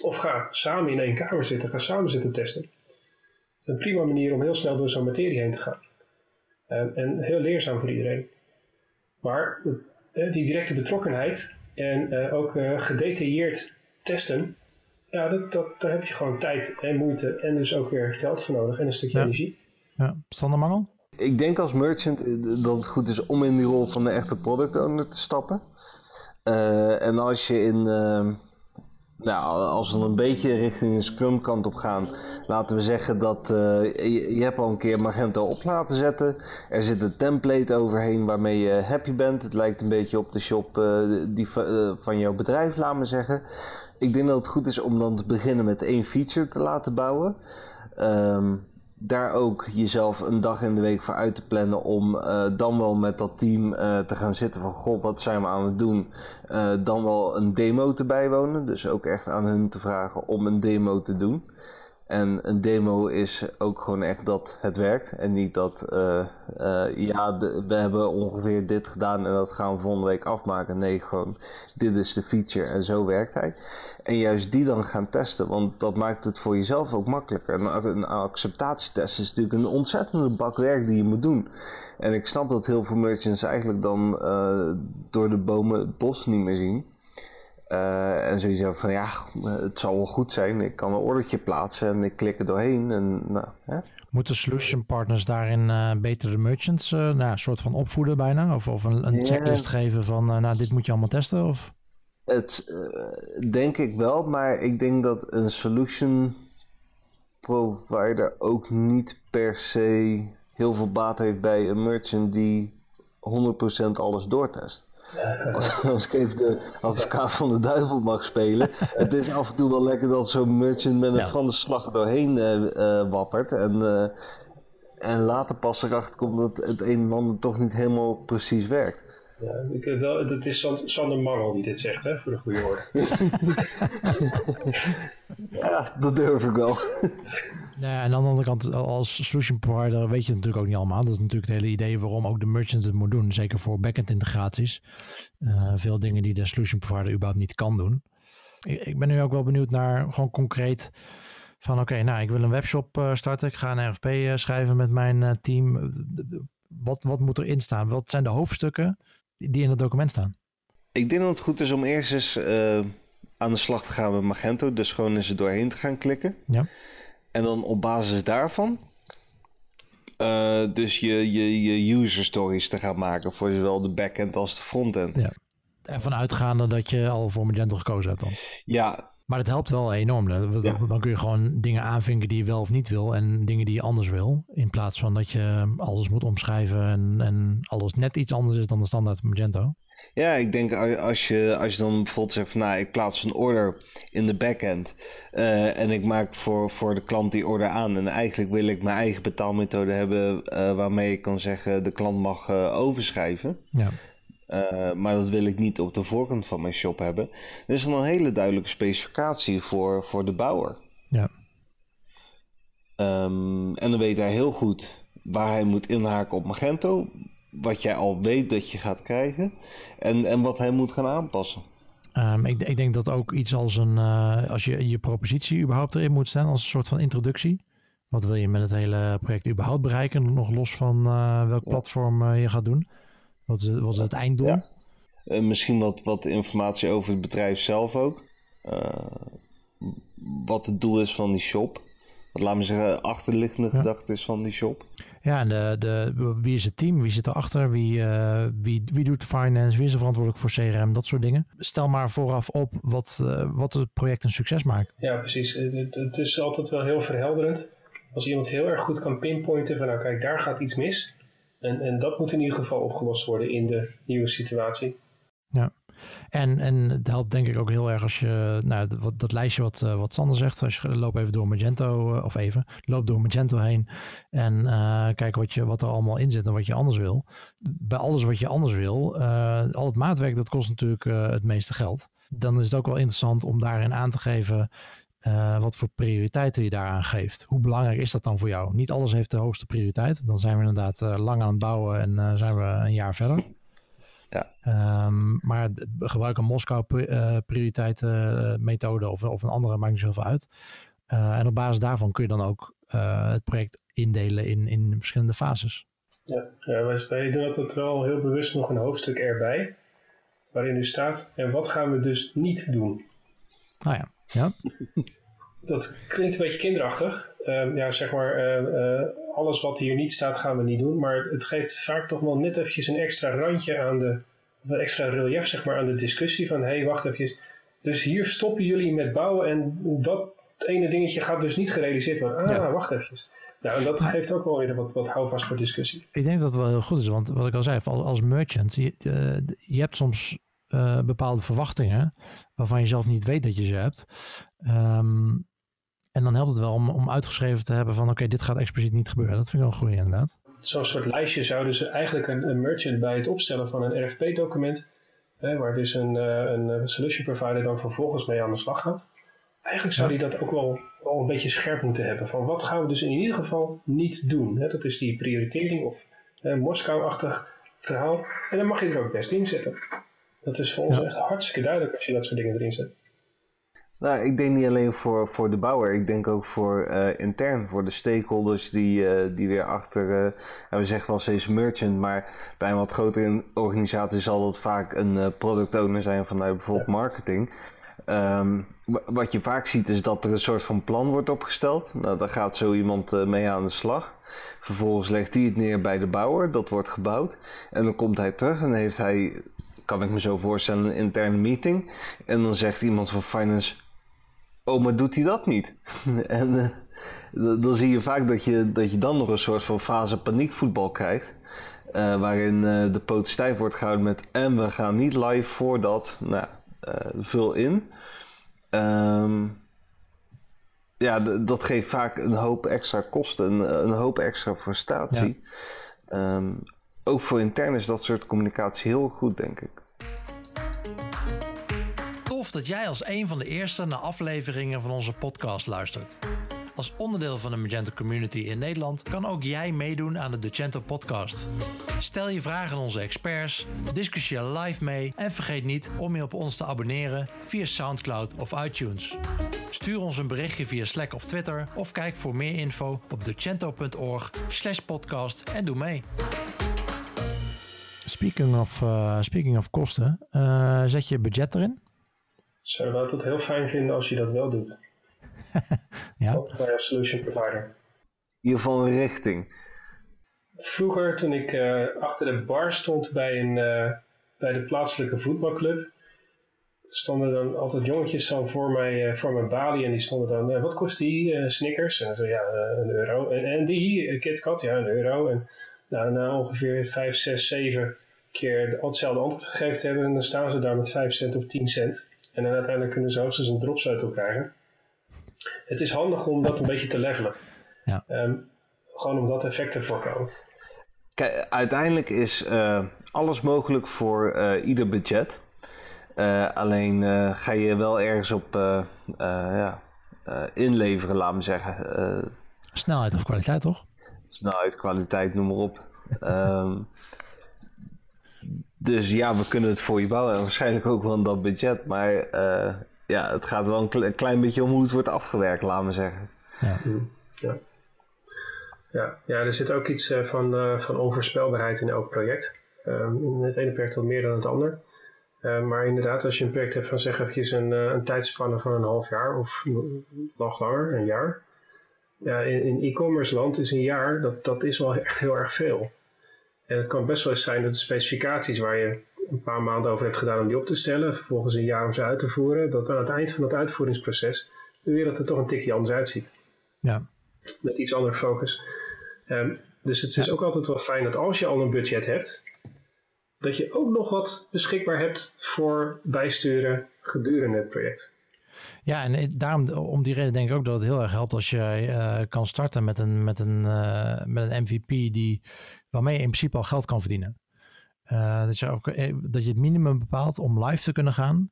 Of ga samen in één kamer zitten, ga samen zitten testen. Het is een prima manier om heel snel door zo'n materie heen te gaan. En, en heel leerzaam voor iedereen. Maar die directe betrokkenheid en uh, ook uh, gedetailleerd testen, ja, dat, dat, daar heb je gewoon tijd en moeite en dus ook weer geld voor nodig en een stukje ja. energie. Ja, Sander Mangel? Ik denk als merchant dat het goed is om in die rol van de echte product owner te stappen. Uh, en als je in, nou, als we een beetje richting de Scrum kant op gaan, laten we zeggen dat uh, je, hebt al een keer Magento op laten zetten. Er zit een template overheen waarmee je happy bent. Het lijkt een beetje op de shop uh, die, uh, van jouw bedrijf, laat me zeggen. ik denk dat het goed is om dan te beginnen met één feature te laten bouwen. Ehm, daar ook jezelf een dag in de week voor uit te plannen om uh, dan wel met dat team uh, te gaan zitten van goh, wat zijn we aan het doen? Uh, dan wel een demo te bijwonen. Dus ook echt aan hun te vragen om een demo te doen. En een demo is ook gewoon echt dat het werkt. En niet dat, ja, we hebben ongeveer dit gedaan en dat gaan we volgende week afmaken. Nee, gewoon dit is de feature en zo werkt hij. En juist die dan gaan testen, want dat maakt het voor jezelf ook makkelijker. Een, een acceptatietest is natuurlijk een ontzettende bak werk die je moet doen. En ik snap dat heel veel merchants eigenlijk dan uh, door de bomen het bos niet meer zien. Uh, en zoiets van ja, het zal wel goed zijn. Ik kan een ordertje plaatsen en ik klik er doorheen. En, nou, hè? Moeten solution partners daarin uh, beter de merchants nou, een soort van opvoeden bijna? Of, of een, een checklist geven van nou, dit moet je allemaal testen? Of? Het uh, denk ik wel, maar ik denk dat een solution provider ook niet per se heel veel baat heeft bij een merchant die 100% alles doortest. Als, als ik even de advocaat van de duivel mag spelen. Het is af en toe wel lekker dat zo'n merchant met een ja. Franse slag doorheen uh, uh, wappert. En, uh, en later pas erachter komt dat het een en ander toch niet helemaal precies werkt. Ja, ik weet wel, het is Sander Mangel die dit zegt, hè, voor de goede orde. ja, dat durf ik wel. Ja, en aan de andere kant, als solution provider weet je het natuurlijk ook niet allemaal. Dat is natuurlijk het hele idee waarom ook de merchant het moet doen. Zeker voor backend integraties. Uh, veel dingen die de solution provider überhaupt niet kan doen. Ik, ik ben nu ook wel benieuwd naar gewoon concreet van oké, okay, nou ik wil een webshop uh, starten. Ik ga een RFP uh, schrijven met mijn team. Wat, wat moet erin staan? Wat zijn de hoofdstukken die in het document staan? Ik denk dat het goed is om eerst eens uh, aan de slag te gaan met Magento. Dus gewoon eens er doorheen te gaan klikken. Ja. En dan op basis daarvan uh, dus je, je, je user stories te gaan maken voor zowel de backend als de frontend. Ja. Ervan uitgaande dat je al voor Magento gekozen hebt dan. Ja. Maar het helpt wel enorm. Dan, ja. dan kun je gewoon dingen aanvinken die je wel of niet wil en dingen die je anders wil. In plaats van dat je alles moet omschrijven en, en alles net iets anders is dan de standaard Magento. Ja, ik denk als je, als je dan bijvoorbeeld zegt van nou, ik plaats een order in de backend uh, en ik maak voor, voor de klant die order aan en eigenlijk wil ik mijn eigen betaalmethode hebben uh, waarmee ik kan zeggen de klant mag uh, overschrijven. Ja. Uh, maar dat wil ik niet op de voorkant van mijn shop hebben. Er is dan een hele duidelijke specificatie voor, voor de bouwer. Ja. Um, en dan weet hij heel goed waar hij moet inhaken op Magento. Wat jij al weet dat je gaat krijgen. En, en wat hij moet gaan aanpassen. Um, ik, ik, denk dat ook iets als een... Uh, als je je propositie überhaupt erin moet staan als een soort van introductie. Wat wil je met het hele project überhaupt bereiken? Nog los van uh, welk platform je gaat doen. Wat is, wat is het einddoel? Ja. Uh, misschien wat, wat informatie over het bedrijf zelf ook. Uh, wat het doel is van die shop. Wat laat me zeggen, achterliggende ja. gedachte is van die shop. Ja, en de, de, wie is het team? Wie zit erachter? Wie, uh, wie, wie doet finance? Wie is er verantwoordelijk voor CRM? Dat soort dingen. Stel maar vooraf op wat, wat het project een succes maakt. Ja, precies. Het, het is altijd wel heel verhelderend. Als iemand heel erg goed kan pinpointen van nou kijk, daar gaat iets mis en, en dat moet in ieder geval opgelost worden in de nieuwe situatie. Ja, en, en het helpt denk ik ook heel erg als je, nou, dat, lijstje wat, uh, wat Sander zegt, als je loopt even door Magento, uh, of even, loop door Magento heen en uh, kijk wat, je, wat er allemaal in zit en wat je anders wil. Bij alles wat je anders wil, al het maatwerk, dat kost natuurlijk het meeste geld. Dan is het ook wel interessant om daarin aan te geven uh, wat voor prioriteiten je daaraan geeft. Hoe belangrijk is dat dan voor jou? Niet alles heeft de hoogste prioriteit. Dan zijn we inderdaad uh, lang aan het bouwen en uh, zijn we een jaar verder. Ja. Um, maar gebruik een Moskou prioriteiten methode of, of, een andere maakt niet zoveel uit. en op basis daarvan kun je dan ook het project indelen in, in verschillende fases. Ja, ja wij, wij doen altijd wel heel bewust nog een hoofdstuk erbij. Waarin nu staat, en wat gaan we dus niet doen? Nou ja. Ja. Dat klinkt een beetje kinderachtig. Uh, ja, zeg maar, uh, uh, alles wat hier niet staat gaan we niet doen. Maar het geeft vaak toch wel net eventjes een extra randje aan de, een extra relief zeg maar aan de discussie van, hé, hey, wacht even. Dus hier stoppen jullie met bouwen en dat ene dingetje gaat dus niet gerealiseerd worden. Ah, ja. wacht even. Nou, en dat geeft ook wel weer wat, wat houvast voor discussie. Ik denk dat het wel heel goed is, want wat ik al zei, als, als merchant, je, je hebt soms uh, bepaalde verwachtingen waarvan je zelf niet weet dat je ze hebt. Um, en dan helpt het wel om, om uitgeschreven te hebben van oké, dit gaat expliciet niet gebeuren. Dat vind ik wel een goede inderdaad. Zo'n soort lijstje zouden ze eigenlijk een, een merchant bij het opstellen van een RFP-document, waar dus een, een solution provider dan vervolgens mee aan de slag gaat. Eigenlijk zou die dat ook wel, wel een beetje scherp moeten hebben. Van wat gaan we dus in ieder geval niet doen? Hè? Dat is die prioritering of Moskou-achtig verhaal. En dan mag je er ook best in zetten. Dat is voor ons echt hartstikke duidelijk als je dat soort dingen erin zet. Nou, ik denk niet alleen voor, voor de bouwer, ik denk ook voor uh, intern, voor de stakeholders die, uh, die weer achter, uh, we zeggen wel steeds merchant, maar bij een wat grotere organisatie zal dat vaak een product owner zijn vanuit bijvoorbeeld marketing. Um, wat je vaak ziet is dat er een soort van plan wordt opgesteld. Nou, daar gaat zo iemand mee aan de slag. Vervolgens legt hij het neer bij de bouwer, dat wordt gebouwd. En dan komt hij terug en heeft hij, kan ik me zo voorstellen, een interne meeting. En dan zegt iemand van finance, oh maar doet hij dat niet? en uh, dan zie je vaak dat je, dat je dan nog een soort van fase paniekvoetbal krijgt. Uh, waarin uh, de poot stijf wordt gehouden met en we gaan niet live voordat, nou, vul in. Um, ja, dat geeft vaak een hoop extra kosten, een, een hoop extra frustratie. Ja. Um, ook voor intern is dat soort communicatie heel goed, denk ik. Tof dat jij als een van de eerste naar afleveringen van onze podcast luistert. Als onderdeel van de Magento community in Nederland kan ook jij meedoen aan de Docento podcast. Stel je vragen aan onze experts, discussieer live mee en vergeet niet om je op ons te abonneren via SoundCloud of iTunes. Stuur ons een berichtje via Slack of Twitter of kijk voor meer info op docento.org slash podcast en doe mee. Speaking of, uh, speaking of kosten, uh, zet je budget erin? Zouden we het heel fijn vinden als je dat wel doet. ja. Ook bij een solution provider. In ieder geval een richting. Vroeger, toen ik uh, achter de bar stond bij, een, uh, bij de plaatselijke voetbalclub, stonden dan altijd jongetjes zo voor, mij, uh, voor mijn balie en die stonden dan, wat kost die? Snickers? En dan zo, ja, een euro. En, en die, KitKat, ja, een euro. En nou, na ongeveer 5, 6, 7 keer hetzelfde antwoord gegeven te hebben, dan staan ze daar met 5 cent of 10 cent. En dan uiteindelijk kunnen ze hoogstens een dropsleutel krijgen. Het is handig om dat een beetje te levelen. Ja. Um, gewoon om dat effect te voorkomen. Kijk, uiteindelijk is uh, alles mogelijk voor uh, ieder budget. Uh, alleen ga je wel ergens op ja, inleveren, laat me zeggen. Snelheid of kwaliteit, toch? Snelheid, kwaliteit, noem maar op. um, dus ja, we kunnen het voor je bouwen. En waarschijnlijk ook wel in dat budget. Maar uh, ja, het gaat wel een klein beetje om hoe het wordt afgewerkt, laten we zeggen. Ja. ja. Ja, ja, er zit ook iets uh, van, uh, van onvoorspelbaarheid in elk project. Um, het ene project wat meer dan het ander. Uh, maar inderdaad, als je een project hebt van zeg even een, een tijdspanne van een half jaar of nog langer, een jaar. Ja, in, e-commerce land is een jaar, dat, dat is wel echt heel erg veel. En het kan best wel eens zijn dat de specificaties waar je een paar maanden over hebt gedaan om die op te stellen, vervolgens een jaar om ze uit te voeren, dat aan het eind van het uitvoeringsproces de wereld er toch een tikje anders uitziet. Ja. Met iets andere focus. Um, dus het is ook altijd wel fijn dat als je al een budget hebt, dat je ook nog wat beschikbaar hebt voor bijsturen gedurende het project. Ja, en daarom, om die reden denk ik ook dat het heel erg helpt als je uh, kan starten met een, met, een, uh, met een MVP die, waarmee je in principe al geld kan verdienen. Dat, je ook, dat je het minimum bepaalt om live te kunnen gaan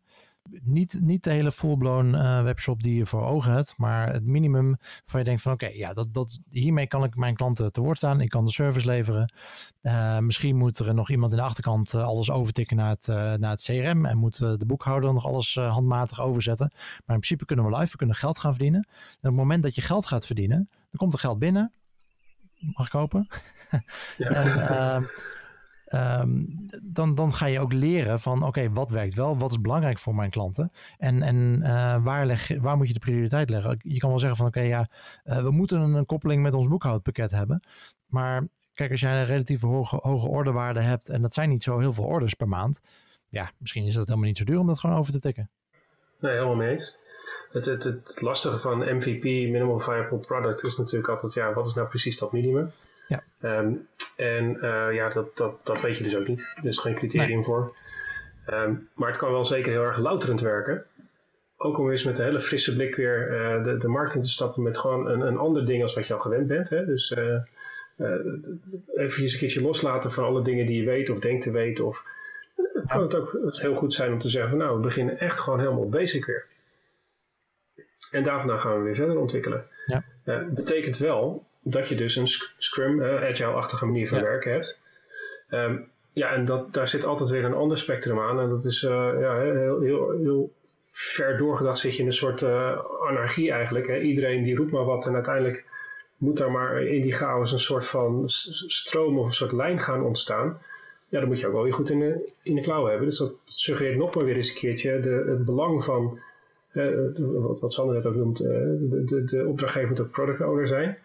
niet, niet de hele full-blown uh, webshop die je voor ogen hebt, maar het minimum waarvan je denkt van oké, ja, dat, dat, hiermee kan ik mijn klanten te woord staan. Ik kan de service leveren. Uh, misschien moet er nog iemand in de achterkant uh, alles overtikken naar het, naar het CRM en moet de boekhouder nog alles handmatig overzetten. Maar in principe kunnen we live, we kunnen geld gaan verdienen. En op het moment dat je geld gaat verdienen, dan komt er geld binnen. Mag ik kopen? Ja. en, Um, dan, dan ga je ook leren van oké, wat werkt wel, wat is belangrijk voor mijn klanten en, en uh, waar, leg, waar moet je de prioriteit leggen? Je kan wel zeggen van oké, ja, uh, we moeten een, een, koppeling met ons boekhoudpakket hebben, maar kijk, als jij een relatief hoge, hoge orderwaarde hebt en dat zijn niet zo heel veel orders per maand, ja, misschien is dat helemaal niet zo duur om dat gewoon over te tikken. Nee, helemaal mee eens. Het, het, het lastige van MVP, Minimal Viable Product, is natuurlijk altijd, ja, wat is nou precies dat minimum? Ja. Um, en uh, ja, dat, dat, dat weet je dus ook niet. Er is geen criterium nee. voor. Ehm, maar het kan wel zeker heel erg louterend werken. Ook om eens met een hele frisse blik weer de, de markt in te stappen met gewoon een, een ander ding als wat je al gewend bent. Hè? Dus even eens een keertje loslaten van alle dingen die je weet of denkt te weten. Of kan het ook heel goed zijn om te zeggen van nou, we beginnen echt gewoon helemaal basic weer. En daarna gaan we weer verder ontwikkelen. Ja. Uh, betekent wel dat je dus een Scrum, uh, Agile-achtige manier van werken hebt. Ehm, ja, en dat, daar zit altijd weer een ander spectrum aan. En dat is uh, ja, heel, heel, heel ver doorgedacht zit je in een soort anarchie eigenlijk. Hè. Iedereen die roept maar wat en uiteindelijk moet daar maar in die chaos een soort van stroom of een soort lijn gaan ontstaan ja, dan moet je ook wel weer goed in de, in de klauwen hebben. Dus dat suggereert nog maar weer eens een keertje de, het belang van, uh, wat, wat Sander net ook noemt, uh, de, de, de opdrachtgever moet ook product owner zijn.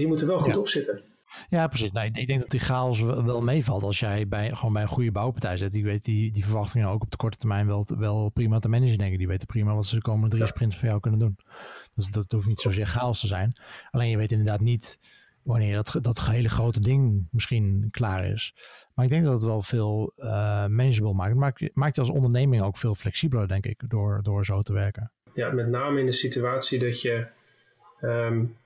Die moeten wel goed ja. op zitten. Ja, precies. Nou, ik denk dat die chaos wel meevalt als jij bij, gewoon bij een goede bouwpartij zit. Die weet die, die verwachtingen ook op de korte termijn wel, wel prima te managen, denk ik. Die weten prima wat ze de komende drie ja. sprints voor jou kunnen doen. Dus dat hoeft niet zozeer chaos te zijn. Alleen je weet inderdaad niet wanneer dat, dat hele grote ding misschien klaar is. Maar ik denk dat het wel veel uh, manageable maakt. Maakt, maakt je als onderneming ook veel flexibeler, denk ik, door, door zo te werken. Ja, met name in de situatie dat je um,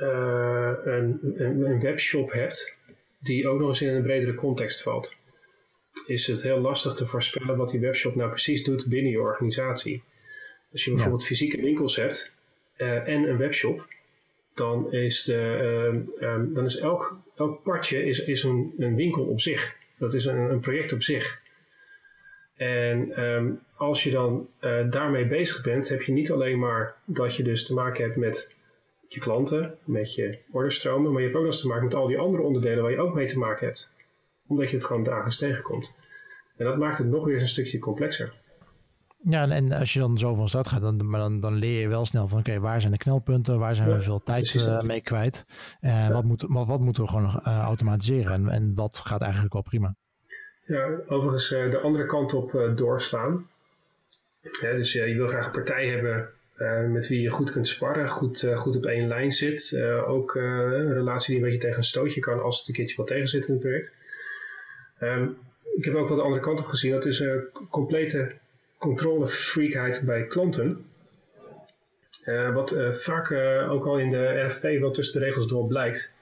uh, een, een, een, webshop hebt die ook nog eens in een bredere context valt. Is het heel lastig te voorspellen wat die webshop nou precies doet binnen je organisatie. Als je bijvoorbeeld ja. fysieke winkels hebt uh, en een webshop, dan is, de, uh, um, dan is elk, elk partje is, is een, een winkel op zich. Dat is een, een project op zich. En um, als je dan uh, daarmee bezig bent, heb je niet alleen maar dat je dus te maken hebt met je klanten, met je orderstromen, maar je hebt ook nog eens te maken met al die andere onderdelen waar je ook mee te maken hebt. Omdat je het gewoon dagelijks tegenkomt. En dat maakt het nog weer eens een stukje complexer. Ja, en, als je dan zo van start gaat, dan, dan, dan leer je wel snel van oké, okay, waar zijn de knelpunten, waar zijn we veel tijd uh, mee kwijt, en ja. wat, moet, wat, wat moeten we gewoon uh, automatiseren en, en wat gaat eigenlijk wel prima. Ja, overigens uh, de andere kant op doorslaan. Ja, dus je wil graag een partij hebben met wie je goed kunt sparren, goed, goed op één lijn zit. ook een relatie die een beetje tegen een stootje kan als het een keertje wat tegen zit in het project. Um, ik heb ook wel de andere kant op gezien, dat is complete controlefreakheid bij klanten. Wat vaak ook al in de RFP wel tussen de regels door blijkt.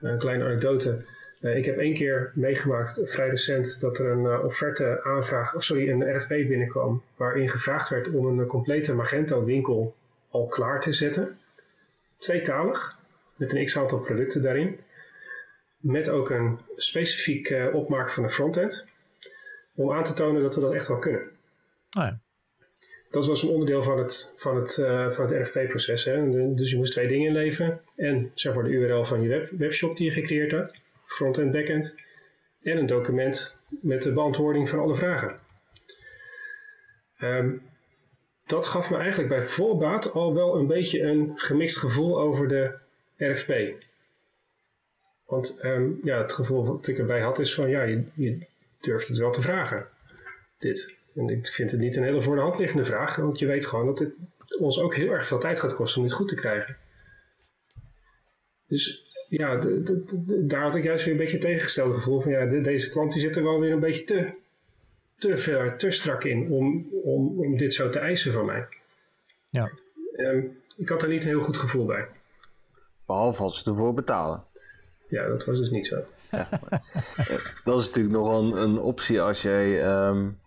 een kleine anekdote. Ik heb één keer meegemaakt, vrij recent, dat er een offerte aanvraag, of sorry, een RFP binnenkwam. Waarin gevraagd werd om een complete Magento winkel al klaar te zetten. Tweetalig, met een x aantal producten daarin. Met ook een specifiek opmaak van de frontend. Om aan te tonen dat we dat echt wel kunnen. Oh ja. Dat was een onderdeel van het, van het, uh, van het RFP-proces. Dus je moest twee dingen inleveren. En zeg maar de URL van je web, webshop die je gecreëerd had. Front-end, back-end. En een document met de beantwoording van alle vragen. Um, dat gaf me eigenlijk bij voorbaat al wel een beetje een gemixt gevoel over de RFP. Want um, ja, het gevoel wat ik erbij had is van ja, je, je durft het wel te vragen. Dit. En ik vind het niet een hele voor de hand liggende vraag, want je weet gewoon dat het ons ook heel erg veel tijd gaat kosten om dit goed te krijgen. Dus ja, de, de, de, daar had ik juist weer een beetje tegengesteld gevoel van ja, deze klant die zit er wel weer een beetje te, te ver, te strak in om, om, om dit zo te eisen van mij. Ja. Um, ik had daar niet een heel goed gevoel bij. Behalve als ze ervoor betalen. Ja, dat was dus niet zo. Ja, dat is natuurlijk nog een, een optie als jij... Um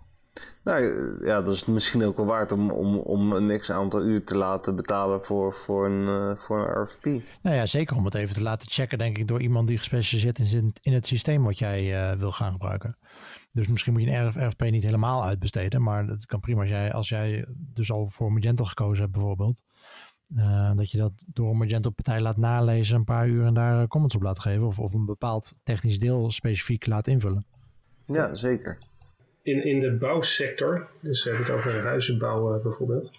nou ja, dat is misschien ook wel waard om, om, om een x aantal uur te laten betalen voor, voor, een, uh, voor een RFP. Nou ja, zeker om het even te laten checken, denk ik, door iemand die gespecialiseerd is in, in het systeem wat jij uh, wil gaan gebruiken. Dus misschien moet je een RFP niet helemaal uitbesteden, maar dat kan prima als jij, als jij dus al voor Magento gekozen hebt bijvoorbeeld. Uh, dat je dat door een Magento-partij laat nalezen, een paar uur en daar comments op laat geven. Of, of een bepaald technisch deel specifiek laat invullen. Ja, zeker in, in de bouwsector, dus we hebben het over huizenbouw bijvoorbeeld.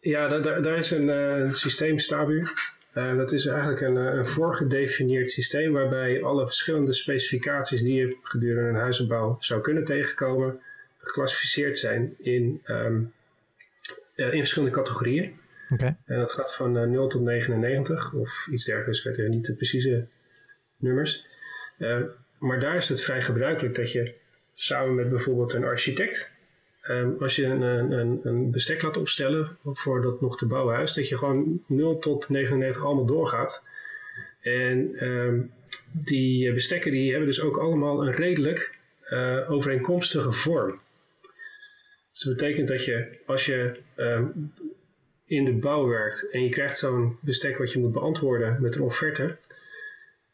Ja, daar, daar is een uh, systeem Stabu. Uh, dat is eigenlijk een, een voorgedefinieerd systeem waarbij alle verschillende specificaties die je gedurende een huizenbouw zou kunnen tegenkomen, geclassificeerd zijn in, um, in verschillende categorieën. Okay. En dat gaat van 0 tot 99 of iets dergelijks, ik weet niet de precieze nummers. maar daar is het vrij gebruikelijk dat je samen met bijvoorbeeld een architect. Ehm, als je een, een, een bestek laat opstellen voor dat nog te bouwen huis, dat je gewoon 0 tot 99 allemaal doorgaat. En ehm, die bestekken die hebben dus ook allemaal een redelijk uh, overeenkomstige vorm. Dus dat betekent dat je als je ehm, in de bouw werkt en je krijgt zo'n bestek wat je moet beantwoorden met een offerte,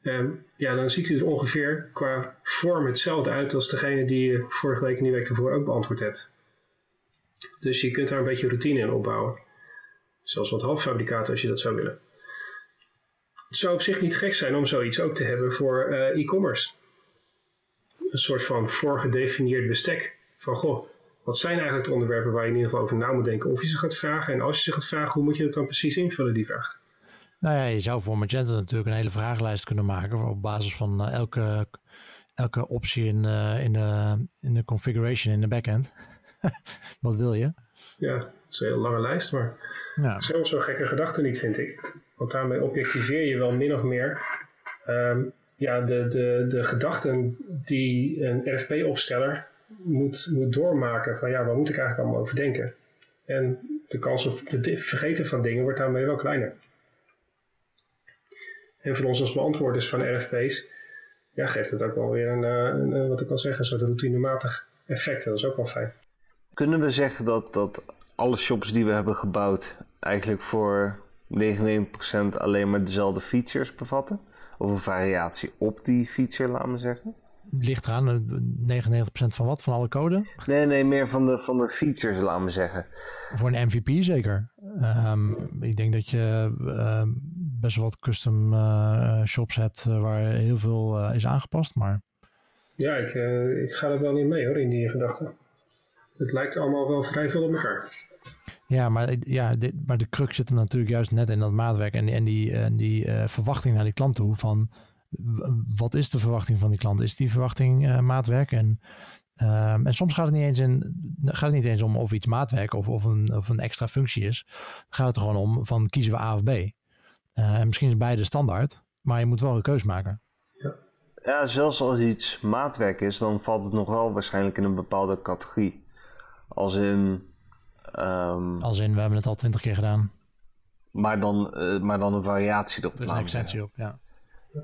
um, ja, dan ziet hij er ongeveer qua vorm hetzelfde uit als degene die je vorige week en die week ervoor ook beantwoord hebt. Dus je kunt daar een beetje routine in opbouwen. Zelfs wat halffabrikaten als je dat zou willen. Het zou op zich niet gek zijn om zoiets ook te hebben voor uh, e-commerce. Een soort van voorgedefinieerd bestek. Van goh, wat zijn eigenlijk de onderwerpen waar je in ieder geval over na moet denken of je ze gaat vragen. En als je ze gaat vragen, hoe moet je dat dan precies invullen, die vraag? Nou ja, je zou voor Magento natuurlijk een hele vragenlijst kunnen maken op basis van uh, elke, elke optie in, uh, in, de, in de configuration in de backend. Wat wil je? Ja, dat is een hele lange lijst, maar ja. zo'n zo gekke gedachte niet, vind ik. Want daarmee objectiveer je wel min of meer um, ja, de, de, de gedachten die een RFP-opsteller moet, moet doormaken. Van ja, waar moet ik eigenlijk allemaal over denken? En de kans op het vergeten van dingen wordt daarmee wel kleiner. En voor ons als beantwoorders van RFP's ja, geeft het ook wel weer een, eh, een, een wat ik al zeggen, een soort routinematig effect. Dat is ook wel fijn. Kunnen we zeggen dat, dat alle shops die we hebben gebouwd eigenlijk voor 99% alleen maar dezelfde features bevatten? Of een variatie op die feature, laten we zeggen? Ligt eraan, 99% van wat? Van alle code? Nee, nee, meer van de, van de features, laten we zeggen. Voor een MVP zeker. Um, ik denk dat je uh, best wel wat custom uh, shops hebt uh, waar heel veel is aangepast, maar... Ja, ik, ik ga er wel niet mee hoor, in die gedachten. Het lijkt allemaal wel vrij veel op elkaar. Ja, maar, ja, dit, maar de crux zit hem natuurlijk juist net in dat maatwerk en, en die, en die uh, verwachting naar die klant toe van wat is de verwachting van die klant? Is die verwachting uh, maatwerk? En, um, en soms gaat het, niet eens in, gaat het niet eens om of iets maatwerk of, of, een, of een extra functie is. Dan gaat het er gewoon om van kiezen we A of B. En misschien is beide standaard, maar je moet wel een keus maken. Ja. ja, zelfs als iets maatwerk is, dan valt het nog wel waarschijnlijk in een bepaalde categorie. Als in... Um, als in, we hebben het al twintig keer gedaan. Maar dan, uh, maar dan een variatie erop. Er is een extensie op, ja.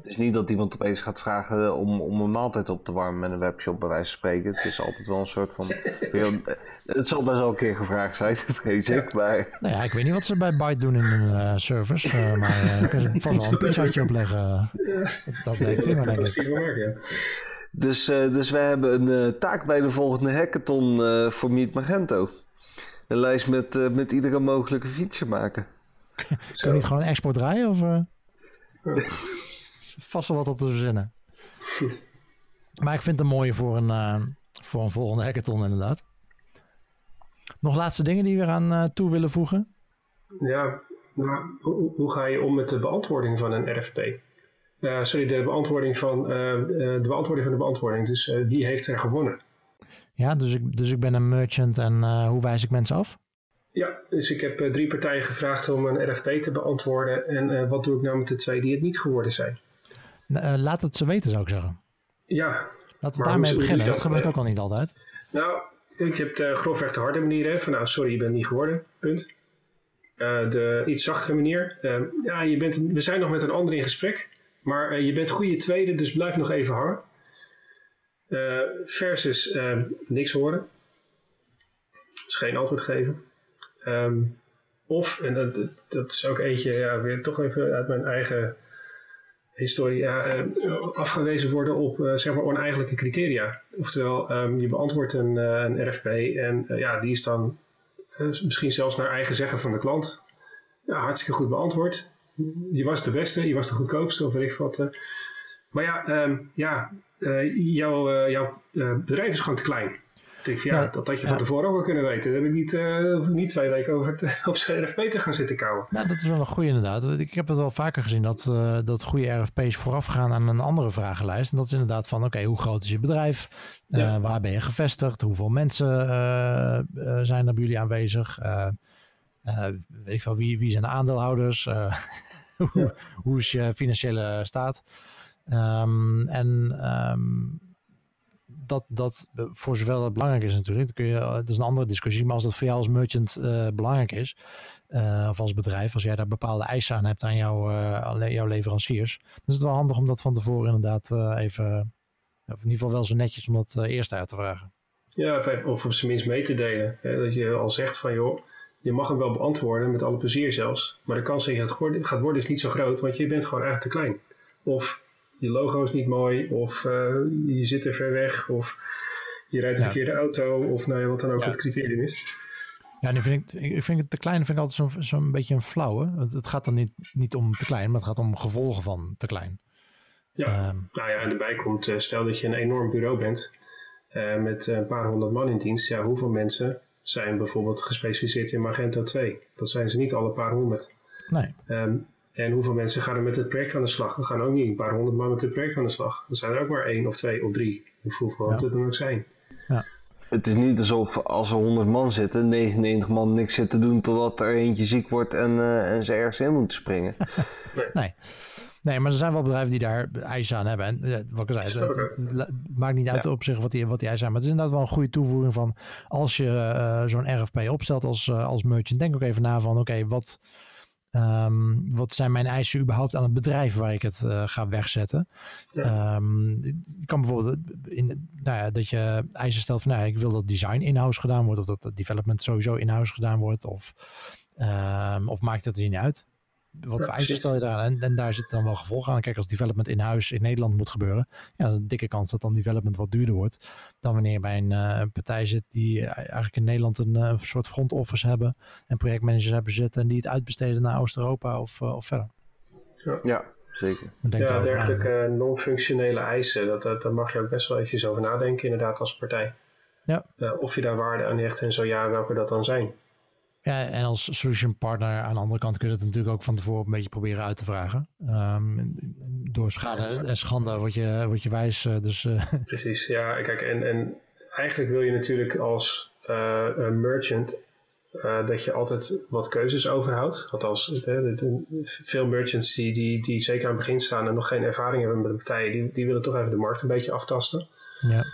Het is niet dat iemand opeens gaat vragen om, om een maaltijd op te warmen met een webshop, bij wijze van spreken. Het is altijd wel een soort van. het zal best wel een keer gevraagd zijn, vrees ik. Maar... Nou ja, ik weet niet wat ze bij Byte doen in hun uh, service. Uh, maar uh, kan ze vast wel een pizzatje opleggen. Dat denk ik. Maar denk ik. Dus, dus wij hebben een taak bij de volgende hackathon voor Meet Magento. Een lijst met, met iedere mogelijke feature maken. Kun je niet gewoon een export draaien? Of, vast wel wat op te verzinnen. maar ik vind het een mooie voor een, uh, voor een volgende hackathon inderdaad. Nog laatste dingen die we aan uh, toe willen voegen? Ja, nou, hoe, hoe, ga je om met de beantwoording van een RFP? Uh, sorry, de beantwoording van de beantwoording van de beantwoording. Dus wie heeft er gewonnen? Ja, dus ik, dus ik ben een merchant en hoe wijs ik mensen af? Ja, dus ik heb drie partijen gevraagd om een RFP te beantwoorden. En wat doe ik nou met de twee die het niet geworden zijn? Uh, laat het ze weten, zou ik zeggen. Ja. Laten we daarmee beginnen. Dat, dat gebeurt ook al niet altijd. Nou, je hebt uh, grofweg de harde manier. Hè, van nou, sorry, je bent niet geworden. Punt. Uh, de iets zachtere manier. Uh, ja, je bent, we zijn nog met een ander in gesprek. Maar je bent goede tweede, dus blijf nog even hangen. versus niks horen. Dus geen antwoord geven. Um, of, en dat, dat is ook eentje, ja, weer toch even uit mijn eigen historie ja, afgewezen worden op uh, zeg maar oneigenlijke criteria. Oftewel, um, je beantwoordt een, een RFP en ja, die is dan misschien zelfs naar eigen zeggen van de klant. Ja, hartstikke goed beantwoord. Je was de beste, je was de goedkoopste of weet ik wat. maar ja, um, ja jouw, jouw bedrijf is gewoon te klein ja, ja, dat had je van tevoren ook wel kunnen weten. Daar heb ik niet, uh, niet twee weken over te, op zijn RFP te gaan zitten kouwen. Nou, dat is wel een goede inderdaad. Ik heb het wel vaker gezien dat, uh, dat goede RFP's vooraf gaan aan een andere vragenlijst. En dat is inderdaad van, oké, hoe groot is je bedrijf? Uh, ja. Waar ben je gevestigd? Hoeveel mensen zijn er bij jullie aanwezig? weet ik veel, wie, wie zijn de aandeelhouders? hoe, hoe, is je financiële staat? Um, en... Um, dat, dat voor zover dat belangrijk is natuurlijk, dan kun je, dat is een andere discussie. Maar als dat voor jou als merchant belangrijk is, of als bedrijf, als jij daar bepaalde eisen aan hebt aan jou, jouw leveranciers, dan is het wel handig om dat van tevoren inderdaad even, of in ieder geval wel zo netjes om dat eerst uit te vragen. Ja, of op zijn minst mee te delen. Hè? Dat je al zegt van joh, je mag hem wel beantwoorden, met alle plezier zelfs. Maar de kans dat je het gaat worden is niet zo groot, want je bent gewoon eigenlijk te klein. Of je logo is niet mooi, of uh, je zit er ver weg, of je rijdt een verkeerde auto, of nou ja, wat dan ook het criterium is. Ja, nu vind ik, ik vind het te klein vind ik altijd zo'n zo beetje een flauwe. Want het gaat dan niet, niet om te klein, maar het gaat om gevolgen van te klein. Ja, um, nou ja, en erbij komt, uh, stel dat je een enorm bureau bent uh, met een paar honderd man in dienst. Ja, hoeveel mensen zijn bijvoorbeeld gespecialiseerd in Magento 2? Dat zijn ze niet alle paar honderd. Nee. Um, en hoeveel mensen gaan er met het project aan de slag? We gaan ook niet een paar honderd man met het project aan de slag. Er zijn er ook maar één of twee of drie. Hoeveel ja. het er dan ook zijn. Ja. Het is niet alsof als er 100 man zitten, 99 man niks zitten doen totdat er eentje ziek wordt en, uh, en ze ergens in moeten springen. nee. nee. Nee, maar er zijn wel bedrijven die daar eisen aan hebben. En wat ik zei, het, maakt niet uit op zich wat die, wat die eisen zijn. Maar het is inderdaad wel een goede toevoeging van als je uh, zo'n RFP opstelt als, als merchant, denk ook even na van oké, wat, Um, wat zijn mijn eisen überhaupt aan het bedrijf waar ik het uh, ga wegzetten? Ja. Um, je kan bijvoorbeeld in, nou ja, dat je eisen stelt van nou, ik wil dat design in-house gedaan wordt, of dat development sowieso in-house gedaan wordt, of, um, of maakt het er niet uit wat voor eisen stel je daar aan? En, en, daar zit dan wel gevolgen aan. Kijk, als development in huis in Nederland moet gebeuren, ja, dat is een dikke kans dat dan development wat duurder wordt dan wanneer je bij een, uh, partij zit die eigenlijk in Nederland een, uh, een, soort front office hebben en projectmanagers hebben zitten en die het uitbesteden naar Oost-Europa of, uh, of verder. Ja, ja zeker. Ja, dergelijke non-functionele eisen, dat, dat, daar mag je ook best wel eventjes over nadenken, inderdaad, als partij. Ja. of je daar waarde aan hecht en zo ja, welke dat dan zijn. Ja, en als solution partner aan de andere kant kun je het natuurlijk ook van tevoren een beetje proberen uit te vragen. Um, door schade en schande word je, word je wijs. Uh, dus, uh. Precies, ja. Kijk, en, en eigenlijk wil je natuurlijk als uh, merchant dat je altijd wat keuzes overhoudt. Althans, veel merchants die, die, die zeker aan het begin staan en nog geen ervaring hebben met de partijen, die, die willen toch even de markt een beetje aftasten. Ja.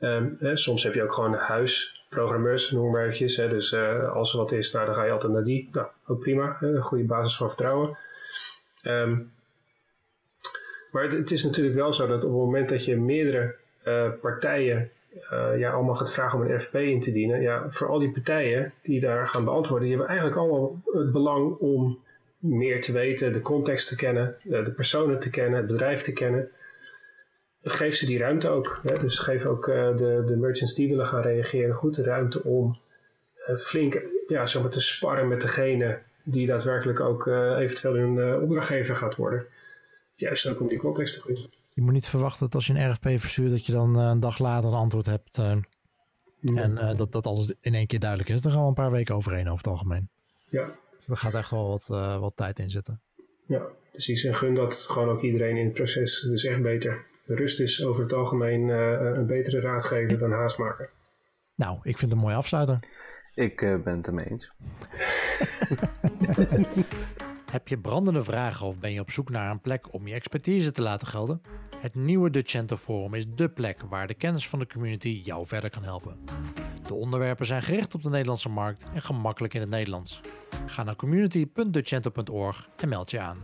Um, hè, soms heb je ook gewoon een huis programmeurs, noem maar eventjes. Hè. Dus uh, als er wat is, nou, dan ga je altijd naar die. Nou, ook prima. Een goede basis van vertrouwen. Um, maar het, is natuurlijk wel zo dat op het moment dat je meerdere uh, partijen uh, ja, allemaal gaat vragen om een FP in te dienen, ja, voor al die partijen die daar gaan beantwoorden, die hebben eigenlijk allemaal het belang om meer te weten, de context te kennen, de personen te kennen, het bedrijf te kennen geef ze die ruimte ook. Hè? Dus geef ook uh, de, de merchants die willen gaan reageren goed de ruimte om uh, flink ja, zeg maar te sparren met degene die daadwerkelijk ook uh, eventueel hun opdrachtgever gaat worden. Juist ook om die context te geven. Je moet niet verwachten dat als je een RFP verstuurt dat je dan een dag later een antwoord hebt. En dat, dat alles in één keer duidelijk is. Daar gaan we een paar weken overheen over het algemeen. Ja. Dus er gaat echt wel wat, wat tijd in zitten. Ja, precies. En gun dat gewoon ook iedereen in het proces. Het is echt beter rust is over het algemeen uh, een betere raadgever dan haastmaker. Nou, ik vind het een mooie afsluiter. Ik uh, ben het ermee eens. Heb je brandende vragen of ben je op zoek naar een plek om je expertise te laten gelden? Het nieuwe Decento Forum is dé plek waar de kennis van de community jou verder kan helpen. De onderwerpen zijn gericht op de Nederlandse markt en gemakkelijk in het Nederlands. Ga naar community.decento.org en meld je aan.